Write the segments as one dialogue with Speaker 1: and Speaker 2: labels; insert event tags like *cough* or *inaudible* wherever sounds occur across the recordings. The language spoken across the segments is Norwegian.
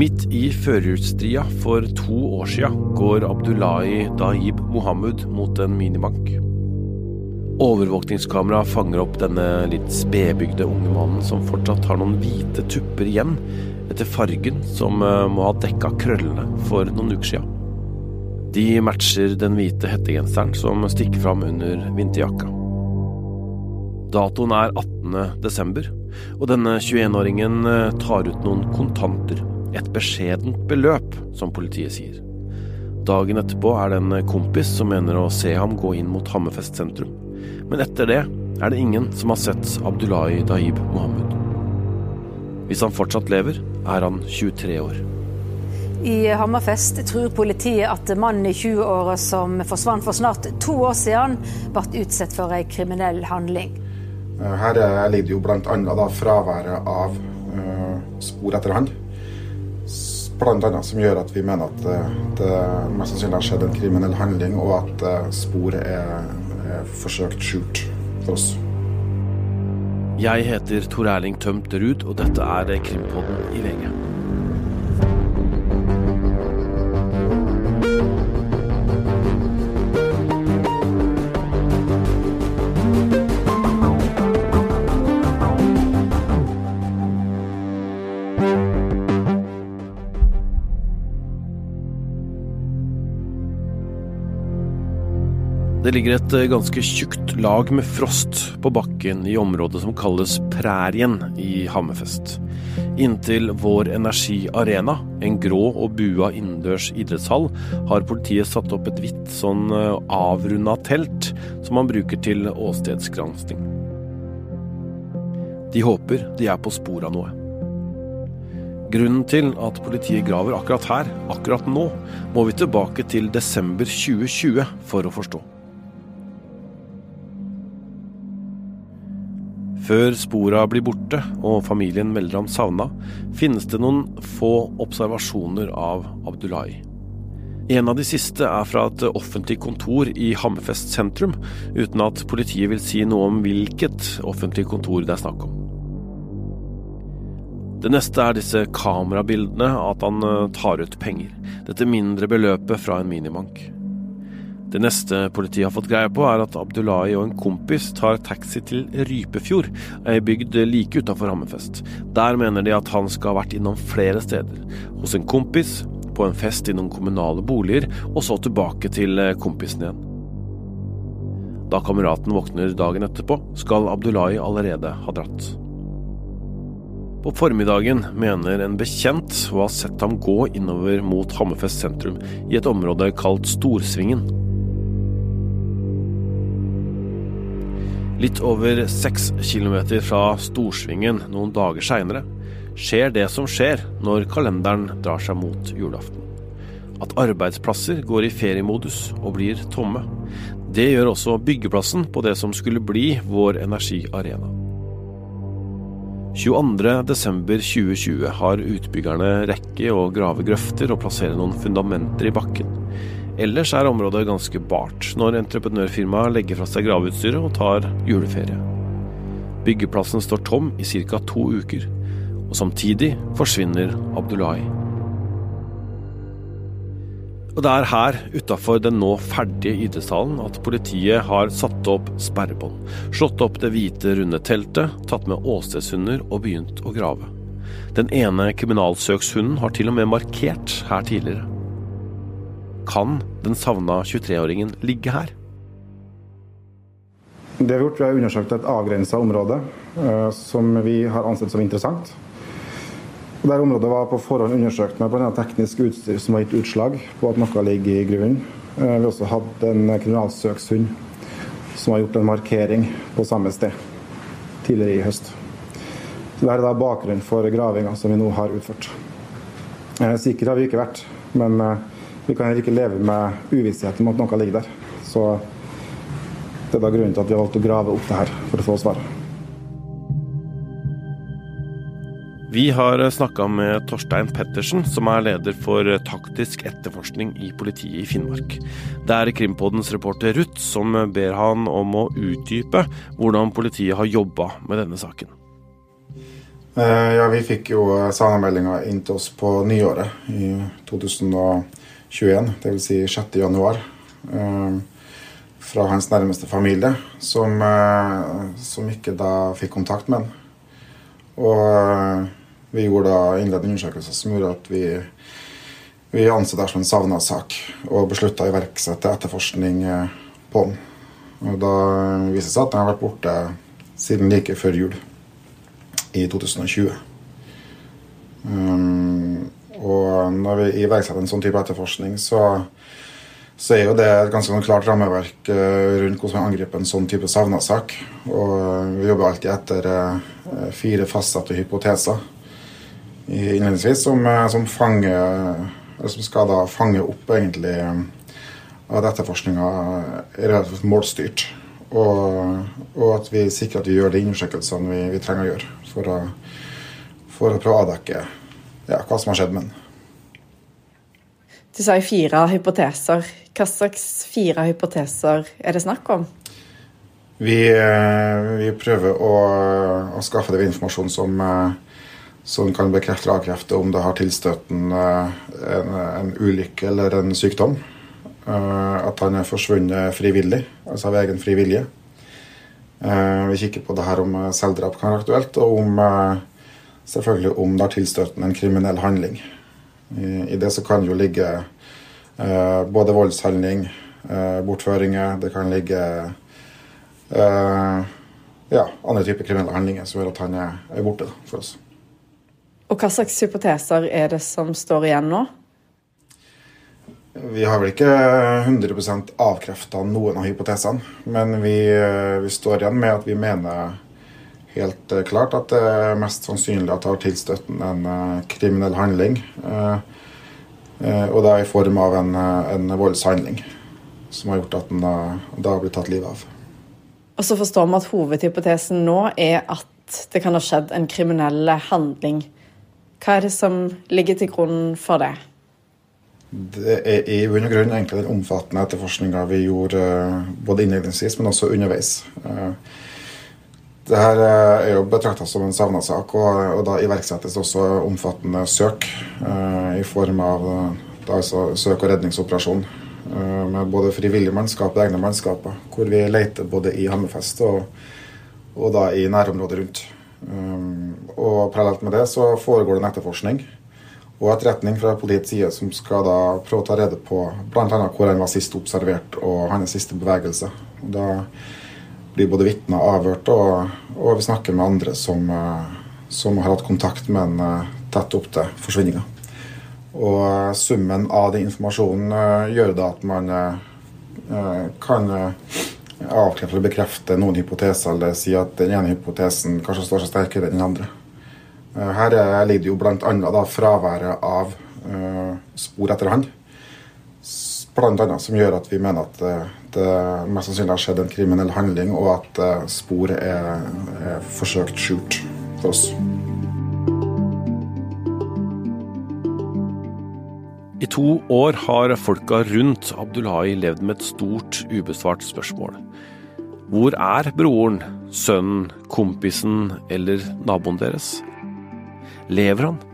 Speaker 1: Midt i førjulsstria for to år sia går Abdullahi Dahib Mohammed mot en minibank. Overvåkningskamera fanger opp denne litt spedbygde unge mannen som fortsatt har noen hvite tupper igjen etter fargen som eh, må ha dekka krøllene for noen uker sia. De matcher den hvite hettegenseren som stikker fram under vinterjakka. Datoen er 18. desember, og denne 21-åringen eh, tar ut noen kontanter et beskjedent beløp, som politiet sier. Dagen etterpå er det en kompis som mener å se ham gå inn mot Hammerfest sentrum. Men etter det er det ingen som har sett Abdullahi Daib Mohammed. Hvis han fortsatt lever, er han 23 år.
Speaker 2: I Hammerfest tror politiet at mannen i 20-åra som forsvant for snart to år siden, ble utsatt for en kriminell handling.
Speaker 3: Her ligger det jo bl.a. fraværet av uh, spor etter han annet som gjør at vi mener at det, det mest sannsynlig har skjedd en kriminell handling, og at eh, sporet er, er forsøkt skjult for oss.
Speaker 1: Jeg heter Tor Erling Tømt Ruud, og dette er Krimpodden i VG. Det ligger et eh, ganske tjukt lag med frost på bakken i området som kalles Prærien i Hammerfest. Inntil Vår Energi Arena, en grå og bua innendørs idrettshall, har politiet satt opp et hvitt sånn eh, avrunda telt som man bruker til åstedsgransking. De håper de er på sporet av noe. Grunnen til at politiet graver akkurat her, akkurat nå, må vi tilbake til desember 2020 for å forstå. Før spora blir borte og familien melder ham savna, finnes det noen få observasjoner av Abdullahi. En av de siste er fra et offentlig kontor i Hammerfest sentrum, uten at politiet vil si noe om hvilket offentlig kontor det er snakk om. Det neste er disse kamerabildene, at han eh, tar ut penger. Dette mindre beløpet fra en minibank. Det neste politiet har fått greie på, er at Abdullahi og en kompis tar taxi til Rypefjord, ei bygd like utafor Hammerfest. Der mener de at han skal ha vært innom flere steder. Hos en kompis, på en fest i noen kommunale boliger, og så tilbake til eh, kompisen igjen. Da kameraten våkner dagen etterpå, skal Abdullahi allerede ha dratt. På formiddagen mener en bekjent å ha sett ham gå innover mot Hammerfest sentrum, i et område kalt Storsvingen. Litt over seks kilometer fra Storsvingen noen dager seinere skjer det som skjer når kalenderen drar seg mot julaften. At arbeidsplasser går i feriemodus og blir tomme. Det gjør også byggeplassen på det som skulle bli vår energiarena. 22.12.2020 har utbyggerne rekke å grave grøfter og plassere noen fundamenter i bakken. Ellers er området ganske bart når entreprenørfirmaet legger fra seg graveutstyret og tar juleferie. Byggeplassen står tom i ca. to uker, og samtidig forsvinner Abdullahi. Og Det er her, utafor den nå ferdige idrettshallen, at politiet har satt opp sperrebånd. Slått opp det hvite, runde teltet, tatt med åstedshunder og begynt å grave. Den ene kriminalsøkshunden har til og med markert her tidligere. Kan den savna 23-åringen ligge her?
Speaker 3: Det vi har gjort, vi har undersøkt et avgrensa område uh, som vi har ansett som interessant. Det området var på forhånd undersøkt med bl.a. teknisk utstyr som har gitt utslag på at noe ligger i grunnen. Uh, vi har også hatt en kriminalsøkshund som har gjort en markering på samme sted tidligere i høst. Så Dette er da bakgrunnen for gravinga som vi nå har utført. Uh, Sikker har vi ikke vært, men vi kan heller ikke leve med uvissheten om at noe ligger der. Så det er da grunnen til at vi har valgt å grave opp det her, for å få svar.
Speaker 1: Vi har snakka med Torstein Pettersen, som er leder for taktisk etterforskning i politiet i Finnmark. Det er Krimpodens reporter Ruth som ber han om å utdype hvordan politiet har jobba med denne saken.
Speaker 3: Eh, ja, vi fikk jo savnameldinga inn til oss på nyåret i 2021, dvs. Si 6. januar. Eh, fra hans nærmeste familie, som, som ikke da fikk kontakt med han. Og vi gjorde da innledende undersøkelser som gjorde at vi, vi anså det som en savna sak, og beslutta å iverksette etterforskning på han. Og da viser det seg at han har vært borte siden like før jul i 2020. Um, og når vi iverksetter en sånn type etterforskning, så, så, er jo det et ganske sånn klart rammeverk uh, rundt hvordan vi angriper en sånn type savna-sak. Og vi jobber alltid etter uh, fire fastsatte hypoteser innledningsvis som, uh, som, fanger, som skal da fange opp egentlig at etterforskninga er relativt målstyrt. Og, og, at vi sikrer at vi gjør de undersøkelsene vi, vi trenger å gjøre for å, for å prøve å avdekke ja, hva som har skjedd med den.
Speaker 4: Du sa fire hypoteser. Hva slags fire hypoteser er det snakk om?
Speaker 3: Vi, eh, vi prøver å, å, skaffe det informasjon som, eh, som kan bekrefte eller avkrefte om det har tilstøtt en, eh, en, en ulykke eller en sykdom. At han er forsvunnet frivillig, altså av egen fri vilje. Vi kikker på det her om selvdrap kan være aktuelt, og om selvfølgelig om det har tilstøtt en kriminell handling. I det så kan jo ligge både voldshandling, bortføringer Det kan ligge ja, andre typer kriminelle handlinger som gjør at han er borte for oss.
Speaker 4: Og Hva slags hypoteser er det som står igjen nå?
Speaker 3: Vi har vel ikke 100 avkrefta noen av hypotesene, men vi, vi, står igjen med at vi mener helt eh, klart at det er mest sannsynlig at det har tilstøtt en eh, kriminell handling. Eh, og det er i form av en, en voldshandling som har gjort at den da har blitt tatt livet av.
Speaker 4: Og så forstår vi at Hovedhypotesen nå er at det kan ha skjedd en kriminell handling. Hva er det som ligger til grunn for det?
Speaker 3: Det er i bunn og grunn egentlig den omfattende etterforskninga vi gjorde både innledningsvis, men også underveis. Eh, det her eh, er jo betrakta som en savna sak, og, og, da iverksettes også omfattende søk i form av altså søk- og redningsoperasjon med både frivillig mannskap og egne mannskaper, hvor vi leter både i Hammerfest og, og da i nærområdet rundt. Og parallelt med det så foregår det en etterforskning og etterretning fra politiets side som skal da prøve å ta rede på bl.a. hvor han var sist observert og hans siste bevegelse. Da blir både vitner avhørt, og, og, vi snakker med andre som, eh, som har hatt kontakt med han eh, tett opp til forsvinninga. Og eh, summen av den informasjonen gjør da at man kan avkrefte eller bekrefte noen hypoteser, eller si at den ene hypotesen kanskje står seg sterkere enn den andre. Her ligger det jo bl.a. fraværet av spor etter han. Annet som gjør at vi mener at uh, det mest sannsynlig har skjedd en kriminell handling, og at uh, sporet er, er forsøkt skjult for oss.
Speaker 1: I to år har folka rundt Abdullahi levd med et stort ubesvart spørsmål. Hvor er broren, sønnen, kompisen eller naboen deres? Lever han?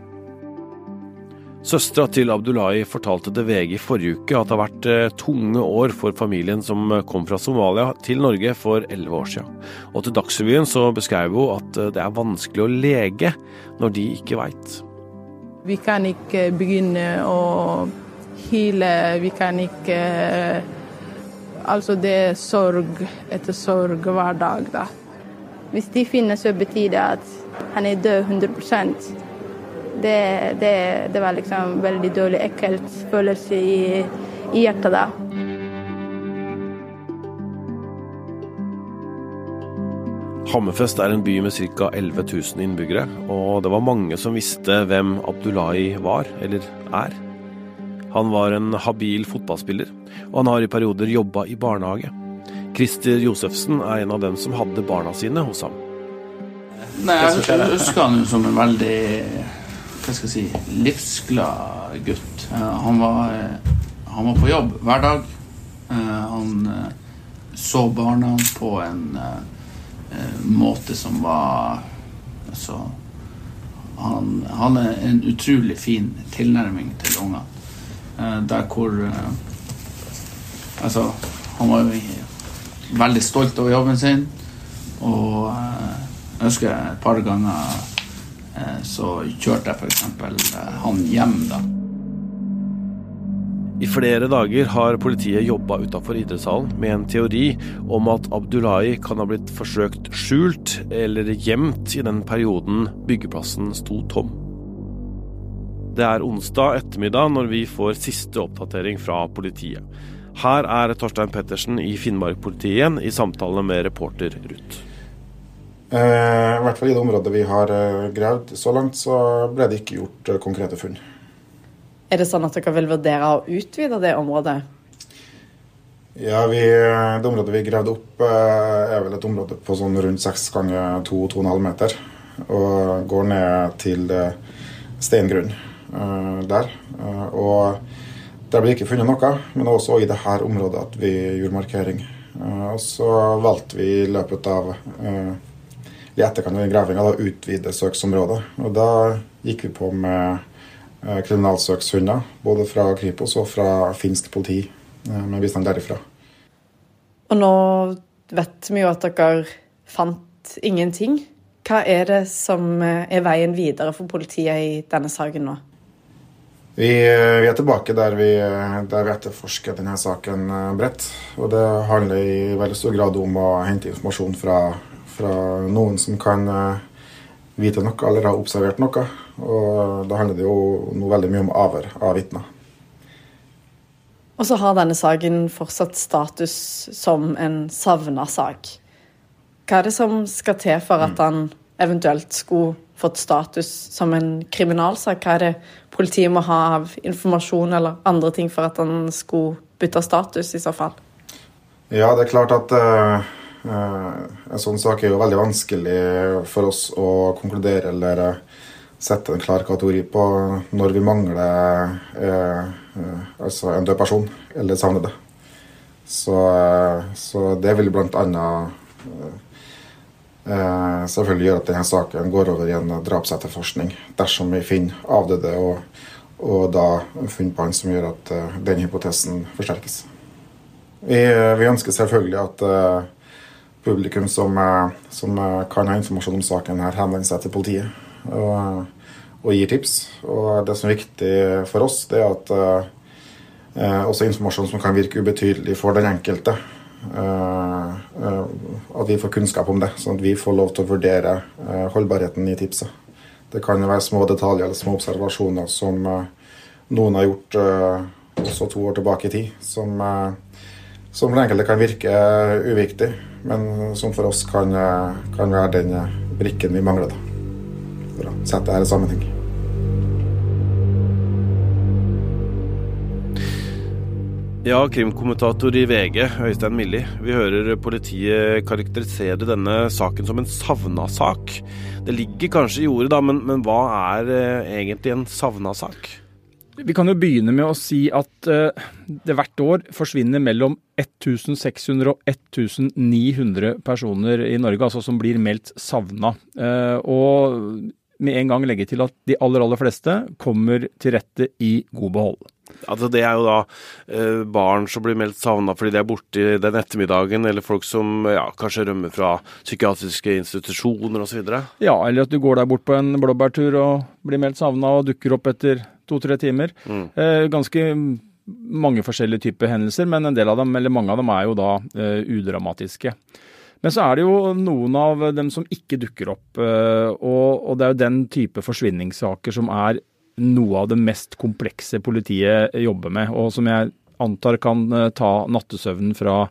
Speaker 1: Søstera til Abdullahi fortalte til VG i forrige uke at det har vært eh, tunge år for familien som kom fra Somalia til Norge for elleve år siden. Og til Dagsrevyen så beskrev hun at eh, det er vanskelig å lege når de ikke veit.
Speaker 5: Vi kan ikke begynne å hile, vi kan ikke Altså, det er sorg etter sorg hver dag, da. Hvis de finner, så betyr det at han er død 100 det, det, det var liksom veldig dårlig, ekkelt følelse i, i hjertet da.
Speaker 1: Hammerfest er en by med ca. 11 000 innbyggere, og det var mange som visste hvem Abdullahi var, eller er. Han var en habil fotballspiller, og han har i perioder jobba i barnehage. Christer Josefsen er en av dem som hadde barna sine hos ham.
Speaker 6: Nei, Jeg husker han som en veldig hva skal jeg si, livsglad gutt. Eh, han var, eh, han var på jobb hver dag. Eh, han så barna på en måte som var altså, han, er en utrolig fin tilnærming til ungene. Eh, der hvor Altså, han var jo veldig stolt over jobben sin. Og jeg husker et par ganger så kjørte jeg f.eks. han hjem, da.
Speaker 1: I flere dager har politiet jobba utafor idrettshallen med en teori om at Abdullahi kan ha blitt forsøkt skjult eller gjemt i den perioden byggeplassen sto tom. Det er onsdag ettermiddag når vi får siste oppdatering fra politiet. Her er Torstein Pettersen i Finnmark-politiet i samtale med reporter Ruth.
Speaker 3: Eh, I hvert fall i det området vi har eh, gravd så langt, så ble det ikke gjort eh, konkrete funn.
Speaker 4: Er det sånn at dere vil vurdere å utvide det området?
Speaker 3: Ja, vi, Det området vi gravde opp, er vel et område på sånn rundt 6 ganger 2-2,5 meter. Og går ned til steingrunn der. Og der ble ikke funnet noe, men også i dette området at vi gjorde markering. Og så valgte vi i løpet av i etterkant av gravinga da utvide søksområdet. Og da gikk vi på med Eh, kriminalsøkshunder, både fra Kripos og fra finsk politi, eh, med bistand derifra.
Speaker 4: Og nå vet vi jo at dere fant ingenting. Hva er det som eh, er veien videre for politiet i denne saken nå?
Speaker 3: Vi, vi er tilbake der vi, der vi, etterforsker denne saken bredt. Og det handler i veldig stor grad om å hente informasjon fra, fra noen som kan vite noe eller har observert noe. Og da handler det jo noe veldig mye om avhør av vitner.
Speaker 4: Og så har denne saken fortsatt status som en savna sak. Hva er det som skal til for at han eventuelt skulle fått status som en kriminalsak? Hva er det politiet må ha av informasjon eller andre ting for at han skulle bytte status, i så fall?
Speaker 3: Ja, det er klart at uh, en sånn sak er jo veldig vanskelig for oss å konkludere eller uh, sette en klar kategori på når vi mangler eh, eh, altså en død person eller savnede. Så, eh, så det vil bl.a. Eh, selvfølgelig gjøre at denne saken går over i en drapsetterforskning dersom vi finner avdøde og, og da funn på han som gjør at eh, den hypotesen forsterkes. Vi, vi ønsker selvfølgelig at uh, publikum som, uh, som kan ha informasjon om saken, her henvender seg til politiet og, og, gir tips. Og det som er viktig for oss, det er at eh, også informasjon som kan virke ubetydelig for den enkelte, eh, eh, at vi får kunnskap om det, sånn at vi får lov til å vurdere eh, holdbarheten i tipset. Det kan være små detaljer eller små observasjoner som eh, noen har gjort eh, også to år tilbake i tid, som, som for enkelte kan virke uviktig, men som for oss kan, kan være den brikken vi mangler. da for å sette dette i sammenheng.
Speaker 1: Ja, krimkommentator i VG, Øystein Milli. Vi hører politiet karakterisere denne saken som en savna sak. Det ligger kanskje i ordet, da, men, men hva er eh, egentlig en savna sak?
Speaker 7: Vi kan jo begynne med å si at uh, det hvert år forsvinner mellom 1600 og 1900 personer i Norge, altså som blir meldt savna. Uh, og med en gang legge til at de aller, aller fleste kommer til rette i god behold.
Speaker 1: Altså Det er jo da eh, barn som blir meldt savna fordi de er borte den ettermiddagen, eller folk som ja, kanskje rømmer fra psykiatriske institusjoner osv.?
Speaker 7: Ja, eller at du går der bort på en blåbærtur og blir meldt savna og dukker opp etter to-tre timer. Mm. Ganske mange forskjellige typer hendelser, men en del av dem, eller mange av dem er jo da eh, udramatiske. Men så er det jo noen av dem som ikke dukker opp. Eh, og, det er jo den type forsvinningssaker som er noe av det mest komplekse politiet jobber med, og som jeg antar kan ta nattesøvnen fra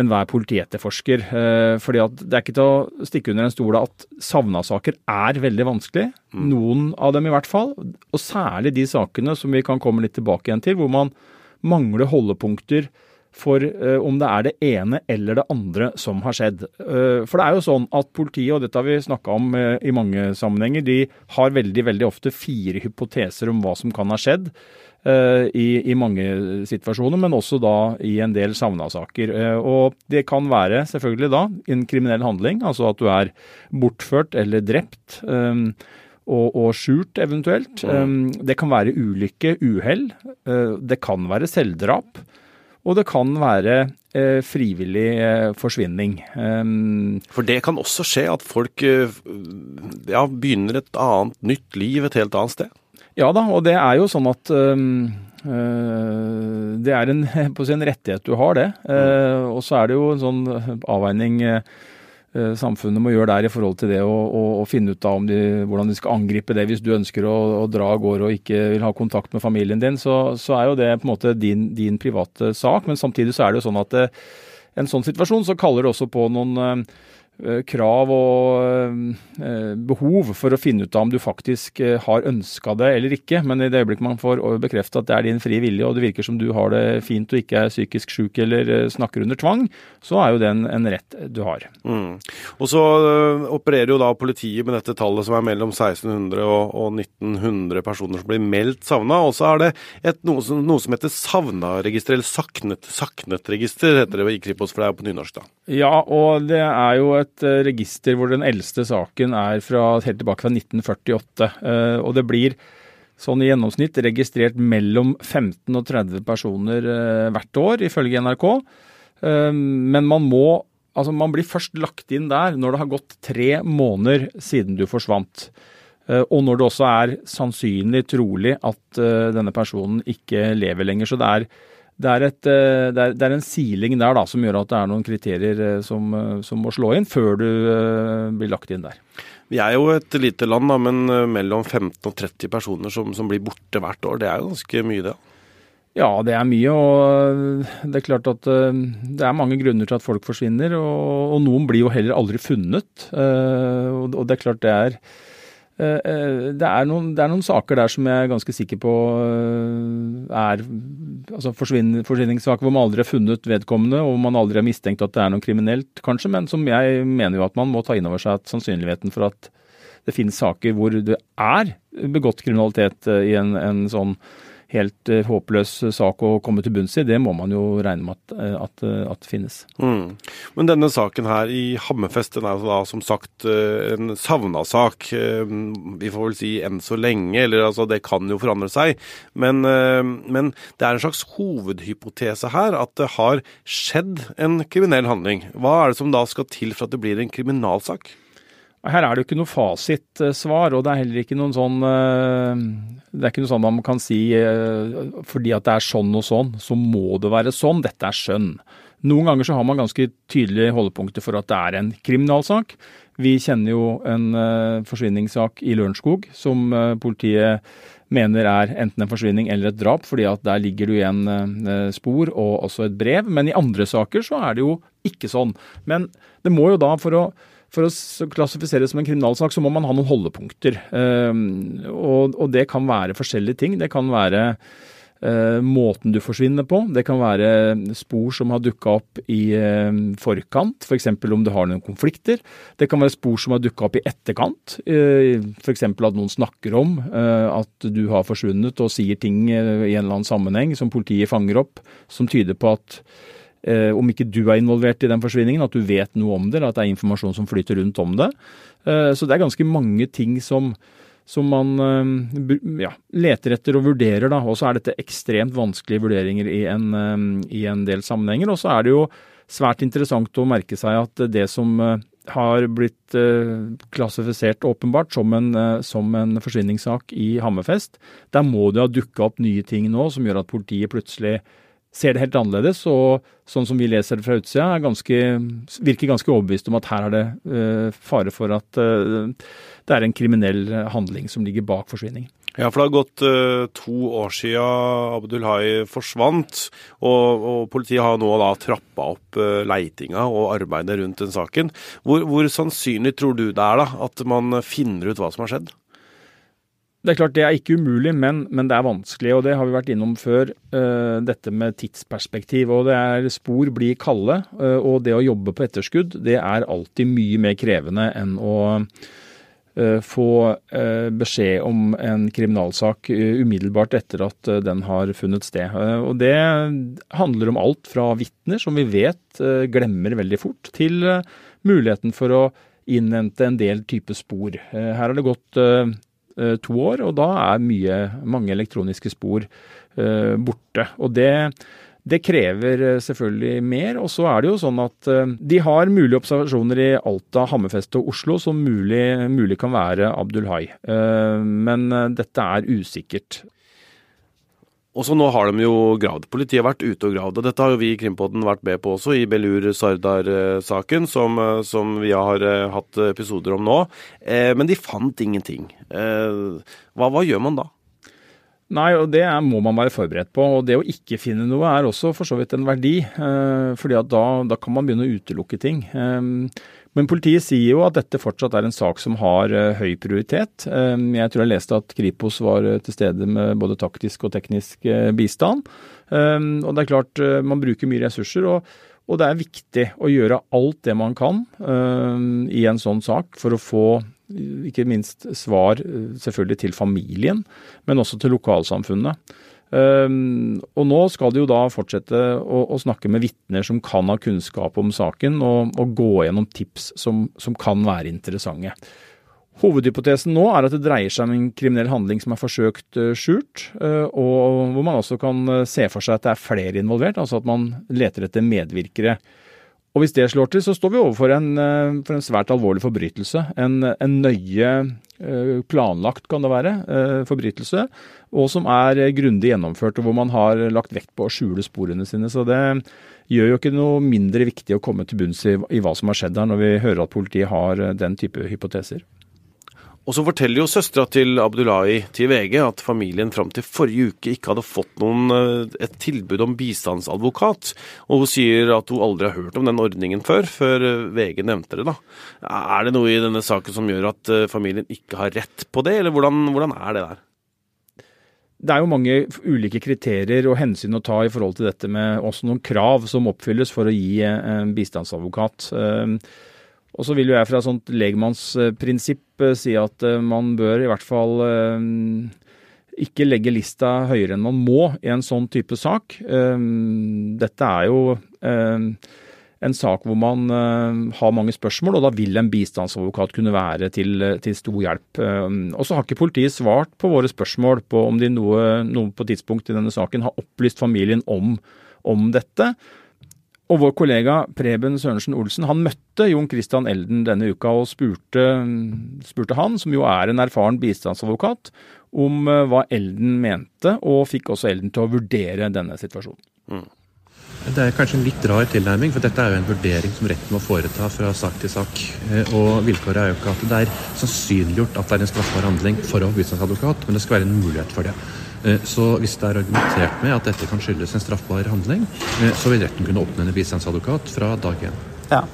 Speaker 7: enhver politietterforsker. Eh, fordi at det er ikke til å stikke under en stol at savna-saker er veldig vanskelig. Mm. Noen av dem i hvert fall. Og særlig de sakene som vi kan komme litt tilbake igjen til, hvor man mangler holdepunkter for uh, om det er det ene eller det andre som har skjedd. Uh, for det er jo sånn at politiet, og dette har vi snakka om i mange sammenhenger, de har veldig, veldig ofte fire hypoteser om hva som kan ha skjedd. I, I, mange situasjoner, men også da i en del savna-saker. Og det kan være selvfølgelig da en kriminell handling, altså at du er bortført eller drept. og, og skjult, eventuelt. Um, det kan være ulykke, uhell. Uh, det kan være selvdrap. Og det kan være frivillig forsvinning. Um,
Speaker 1: For det kan også skje at folk ja, begynner et annet nytt liv et helt annet sted?
Speaker 7: Ja da, og det er jo sånn at um, det er en, *laughs* en, rettighet du har, det. Og så er det jo en sånn avveining uh, samfunnet må gjøre der i forhold til det å finne ut av de, hvordan de skal angripe det. Hvis du ønsker å, å, dra av gårde og ikke vil ha kontakt med familien din, så, så er jo det på en måte din, din, private sak. Men samtidig så er det jo sånn at eh, en sånn situasjon så kaller det også på noen krav og eh, behov for å finne ut av om du faktisk eh, har ønska det eller ikke. Men i det øyeblikk man får bekrefte at det er din frie vilje, og det virker som du har det fint og ikke er psykisk syk eller snakker under tvang, så er jo det en, rett du har.
Speaker 1: Mm. Og så opererer jo da politiet med dette tallet som er mellom 1600 og, og 1900 personer som blir meldt savna. Og så er det et, noe, som, noe som heter savna-register, eller saknet, saknet-register, heter det i Kripos, for det er jo på nynorsk, da.
Speaker 7: Ja, og det er jo et et eh, register hvor den eldste saken er fra, helt tilbake fra 1948. Eh, og det blir sånn i gjennomsnitt registrert mellom 15 og 30 personer eh, hvert år, ifølge NRK. Men man må Altså, man blir først lagt inn der når det har gått tre måneder siden du forsvant. Og når det også er sannsynlig, trolig, at denne personen ikke lever lenger. Så det er det er, et, eh, det, er, det er, en siling der da, som gjør at det er noen kriterier eh, som, eh, som, må slå inn før du blir lagt inn der.
Speaker 1: Vi er jo et lite land, da, men mellom 15 og 30 personer som, som blir borte hvert år. Det er jo ganske mye, det.
Speaker 7: Ja, det er mye. Og det er klart at det er mange grunner til at folk forsvinner. Og, og noen blir jo heller aldri funnet. Og det er klart det er det er, noen, det er, noen, saker der som jeg er ganske sikker på eh, er altså forsvinningssaker hvor man aldri har funnet vedkommende, og man aldri har mistenkt at det er noe kriminelt, kanskje, men som jeg mener jo at man må ta inn over seg at sannsynligheten for at det finnes saker hvor det er begått kriminalitet i en, en sånn helt uh, håpløs sak å komme til bunns i. Det må man jo regne med at, eh, at, eh, at finnes.
Speaker 1: Mm. Men denne saken her i Hammerfest den er da som sagt en savna sak. Vi får vel si enn så lenge, eller altså det kan jo forandre seg. Men, men det er en slags hovedhypotese her at det har skjedd en kriminell handling. Hva er det som da skal til for at det blir en kriminalsak?
Speaker 7: Her er det jo ikke noe fasitsvar, og det er heller ikke noen sånn eh, Det er ikke noe sånn man kan si eh, fordi at det er sånn og sånn, så må det være sånn. Dette er skjønn. Noen ganger så har man ganske tydelige holdepunkter for at det er en kriminalsak. Vi kjenner jo en uh, forsvinningssak i Lørenskog som politiet mener er enten en forsvinning eller et drap, fordi at der ligger det igjen spor og også et brev. Men i andre saker så er det jo ikke sånn. Men det må jo da, for å for å klassifisere det som en kriminalsak, så må man ha noen holdepunkter. Ehm, og, det kan være forskjellige ting. Det kan være uh, måten du forsvinner på. Det kan være spor som har dukka opp i uh, forkant, f.eks. For om du har noen konflikter. Det kan være spor som har dukka opp i etterkant. Uh, f.eks. at noen snakker om uh, at du har forsvunnet og sier ting i en eller annen sammenheng som politiet fanger opp, som tyder på at eh, om ikke du er involvert i den forsvinningen, at du vet noe om det, eller at det er informasjon som flyter rundt om det. Eh, så det er ganske mange ting som, som man eh, ja, leter etter og vurderer. Og så er dette ekstremt vanskelige vurderinger i en, eh, i en del sammenhenger. Og så er det jo svært interessant å merke seg at det som eh, har blitt klassifisert åpenbart som en, som en forsvinningssak i Hammerfest. Der må det ha dukka opp nye ting nå som gjør at politiet plutselig ser det helt annerledes, og sånn som vi leser det fra utsida, ganske, virker ganske overbevist om at her er det uh, fare for at uh, det er en kriminell handling som ligger bak forsvinningen.
Speaker 1: Ja, for det har gått uh, to år siden Abdulhai forsvant, og, og, politiet har nå da trappa opp leitinga og arbeidet rundt den saken. Hvor, hvor sannsynlig tror du det er da, at man finner ut hva som har skjedd?
Speaker 7: Det er klart det er ikke umulig, men, men, det er vanskelig. og Det har vi vært innom før. Uh, dette med tidsperspektiv. og det er Spor blir kalde. Uh, og det å jobbe på etterskudd det er alltid mye mer krevende enn å uh, få beskjed om en kriminalsak umiddelbart etter at den har funnet sted. og Det handler om alt fra vitner, som vi vet glemmer veldig fort, til muligheten for å innhente en del type spor. Her har det gått to år, og da er mye, mange elektroniske spor borte. Og det det krever eh, selvfølgelig mer. Og så er det jo sånn at eh, de har mulige observasjoner i Alta, Hammerfest og Oslo som mulig, mulig kan være Abdulhai. Eh, men dette er usikkert.
Speaker 1: Og så nå har de jo gravd. Politiet har vært ute og gravd. og Dette har jo vi i Krimpodden vært med på også, i Belur Sardar-saken, som, som, vi har hatt episoder om nå. Men de fant ingenting. Hva, hva gjør man da?
Speaker 7: Nei, og det må man være forberedt på. Og det å ikke finne noe er også for så vidt en verdi. Eh, fordi at da, da kan man begynne å utelukke ting. Eh, men politiet sier jo at dette fortsatt er en sak som har eh, høy prioritet. Jeg tror jeg leste at Kripos var til stede med både taktisk og teknisk bistand. Og det er klart, man bruker mye ressurser. og og det er viktig å gjøre alt det man kan i en sånn sak for å få ikke minst svar eh, selvfølgelig til familien, men også til lokalsamfunnet. Um, og nå skal de jo da fortsette å, å snakke med vitner som kan ha kunnskap om saken, og, og gå gjennom tips som, som, kan være interessante. Hovedhypotesen nå er at det dreier seg om en kriminell handling som er forsøkt uh, skjult, uh, og hvor man også kan se for seg at det er flere involvert, altså at man leter etter medvirkere. Og hvis det slår til, så står vi overfor en, eh, for en svært alvorlig forbrytelse. En, en, nøye eh, planlagt, kan det være, eh, forbrytelse. Og som er grundig gjennomført, og hvor man har lagt vekt på å skjule sporene sine. Så det gjør jo ikke noe mindre viktig å komme til bunns i, i hva som har skjedd her, når vi hører at politiet har den type hypoteser.
Speaker 1: Og så forteller jo søstera til Abdullahi til VG at familien fram til forrige uke ikke hadde fått noen, eh, et tilbud om bistandsadvokat. Og hun sier at hun aldri har hørt om den ordningen før, før eh, VG nevnte det. da. Er det noe i denne saken som gjør at eh, familien ikke har rett på det, eller hvordan, hvordan er det der?
Speaker 7: Det er jo mange ulike kriterier og hensyn å ta i forhold til dette med også noen krav som oppfylles for å gi en bistandsadvokat. Og så vil jo jeg fra sånt legmannsprinsipp eh, si at eh, man bør i hvert fall eh, ikke legge lista høyere enn man må i en sånn type sak. Dette er jo en sak hvor man har mange spørsmål, og da vil en bistandsadvokat kunne være til, til stor hjelp. Og så har ikke politiet svart på våre spørsmål på om de noe, noe på tidspunkt i denne saken har opplyst familien om, om dette. Og vår kollega Preben Sørensen Olsen han møtte Jon Christian Elden denne uka og spurte, spurte han, som jo er en erfaren bistandsadvokat, om eh, hva Elden mente, og fikk også Elden til å vurdere denne situasjonen. Mm.
Speaker 8: Det er kanskje en litt rar tilnærming, for dette er jo en vurdering som retten må foreta fra sak til sak. Eh, og vilkåret er jo ikke at det er sannsynliggjort at det er en straffbar handling for å bistandsadvokat, men det skal være en mulighet for det. Eh, så hvis det er argumentert med at dette kan skyldes en straffbar handling, eh, så vil retten kunne oppnevne bistandsadvokat fra dag én.
Speaker 9: Ja.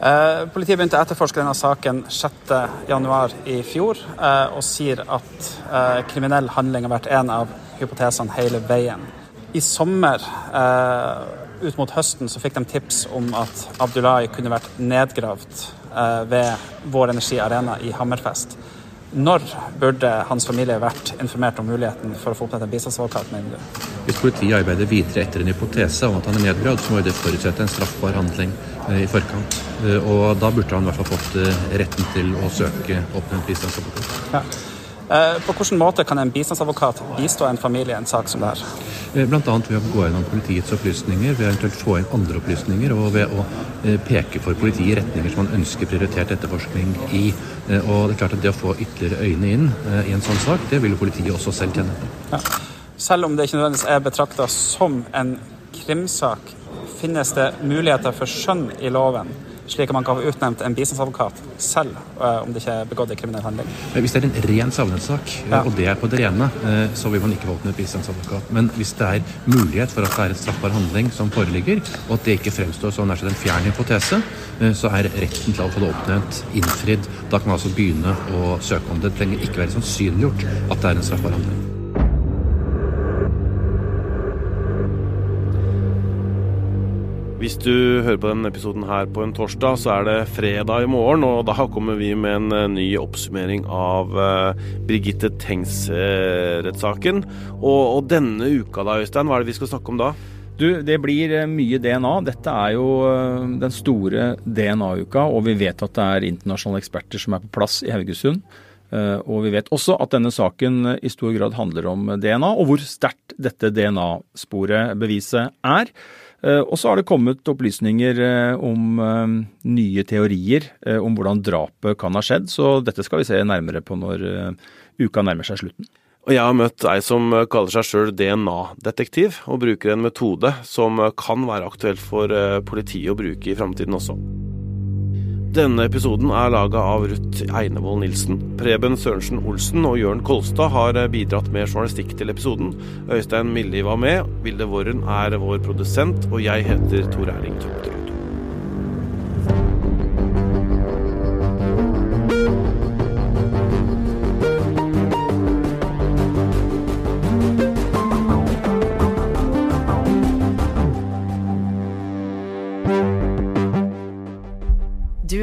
Speaker 9: Eh, politiet begynte å etterforske denne saken 6.1 i fjor og sier at kriminell handling har vært en av hypotesene hele veien. I sommer, ut mot høsten, så fikk de tips om at Abdullahi kunne vært nedgravd ved Vår Energi Arena i Hammerfest. Når burde hans familie vært informert om muligheten for å få oppnevnt en bistandsadvokat?
Speaker 8: Hvis politiet arbeider videre etter en hypotese om at han er nedgravd, så må det forutsette en straffbar handling eh, i forkant. Eh, og da burde han i hvert fall fått eh, retten til å søke oppnevnt bistandsadvokat. Ja.
Speaker 9: På hvilken måte kan en bistandsadvokat bistå en familie i en sak som det her?
Speaker 8: Bl.a. ved å gå gjennom politiets opplysninger, ved eventuelt få inn andre opplysninger, og ved å peke for politiet i retninger som man ønsker prioritert etterforskning i. Eh, og det er klart at det å få ytterligere øyne inn eh, i en sånn sak, det vil jo politiet også selv kjenne på. Ja.
Speaker 9: Selv om det ikke nødvendigvis er betrakta som en krimsak, finnes det muligheter for skjønn i loven slik at man kan få utnevnt en bistandsadvokat selv uh, om det ikke er begått en kriminell handling.
Speaker 8: Hvis det er en ren savnetsak, ja. og det er på det rene, så vil man ikke få en bistandsadvokat. Men hvis det er mulighet for at det er en straffbar handling som foreligger, og at det ikke fremstår som en fjern hypotese, så er retten til å få det oppnevnt innfridd. Da kan man altså begynne å søke om det. Det trenger ikke være sannsynliggjort at det er en straffbar handling.
Speaker 1: Hvis du hører på denne episoden her på en torsdag, så er det fredag i morgen, og da kommer vi med en eh, ny oppsummering av Brigitte Birgitte Tengs-rettssaken. Uh, og, og, denne uka da, Øystein, hva er det vi skal snakke om da?
Speaker 7: Du, Det blir eh, mye DNA. Dette er jo den store DNA-uka, og vi vet at det er internasjonale eksperter som er på plass i Haugesund. Og vi vet også at denne saken i stor grad handler om DNA, og hvor sterkt dette DNA-sporet beviset er. Og så har det kommet opplysninger om nye teorier om hvordan drapet kan ha skjedd, så dette skal vi se nærmere på når uka nærmer seg slutten.
Speaker 1: Og jeg har møtt ei som kaller seg sjøl DNA-detektiv, og bruker en metode som kan være aktuelt for politiet å bruke i framtiden også. Denne episoden er laga av Ruth Einevold Nilsen. Preben Sørensen Olsen og Jørn Kolstad har bidratt med journalistikk til episoden. Øystein Milli var med, Vilde Worren er vår produsent, og jeg heter Tor Erling Tømterud.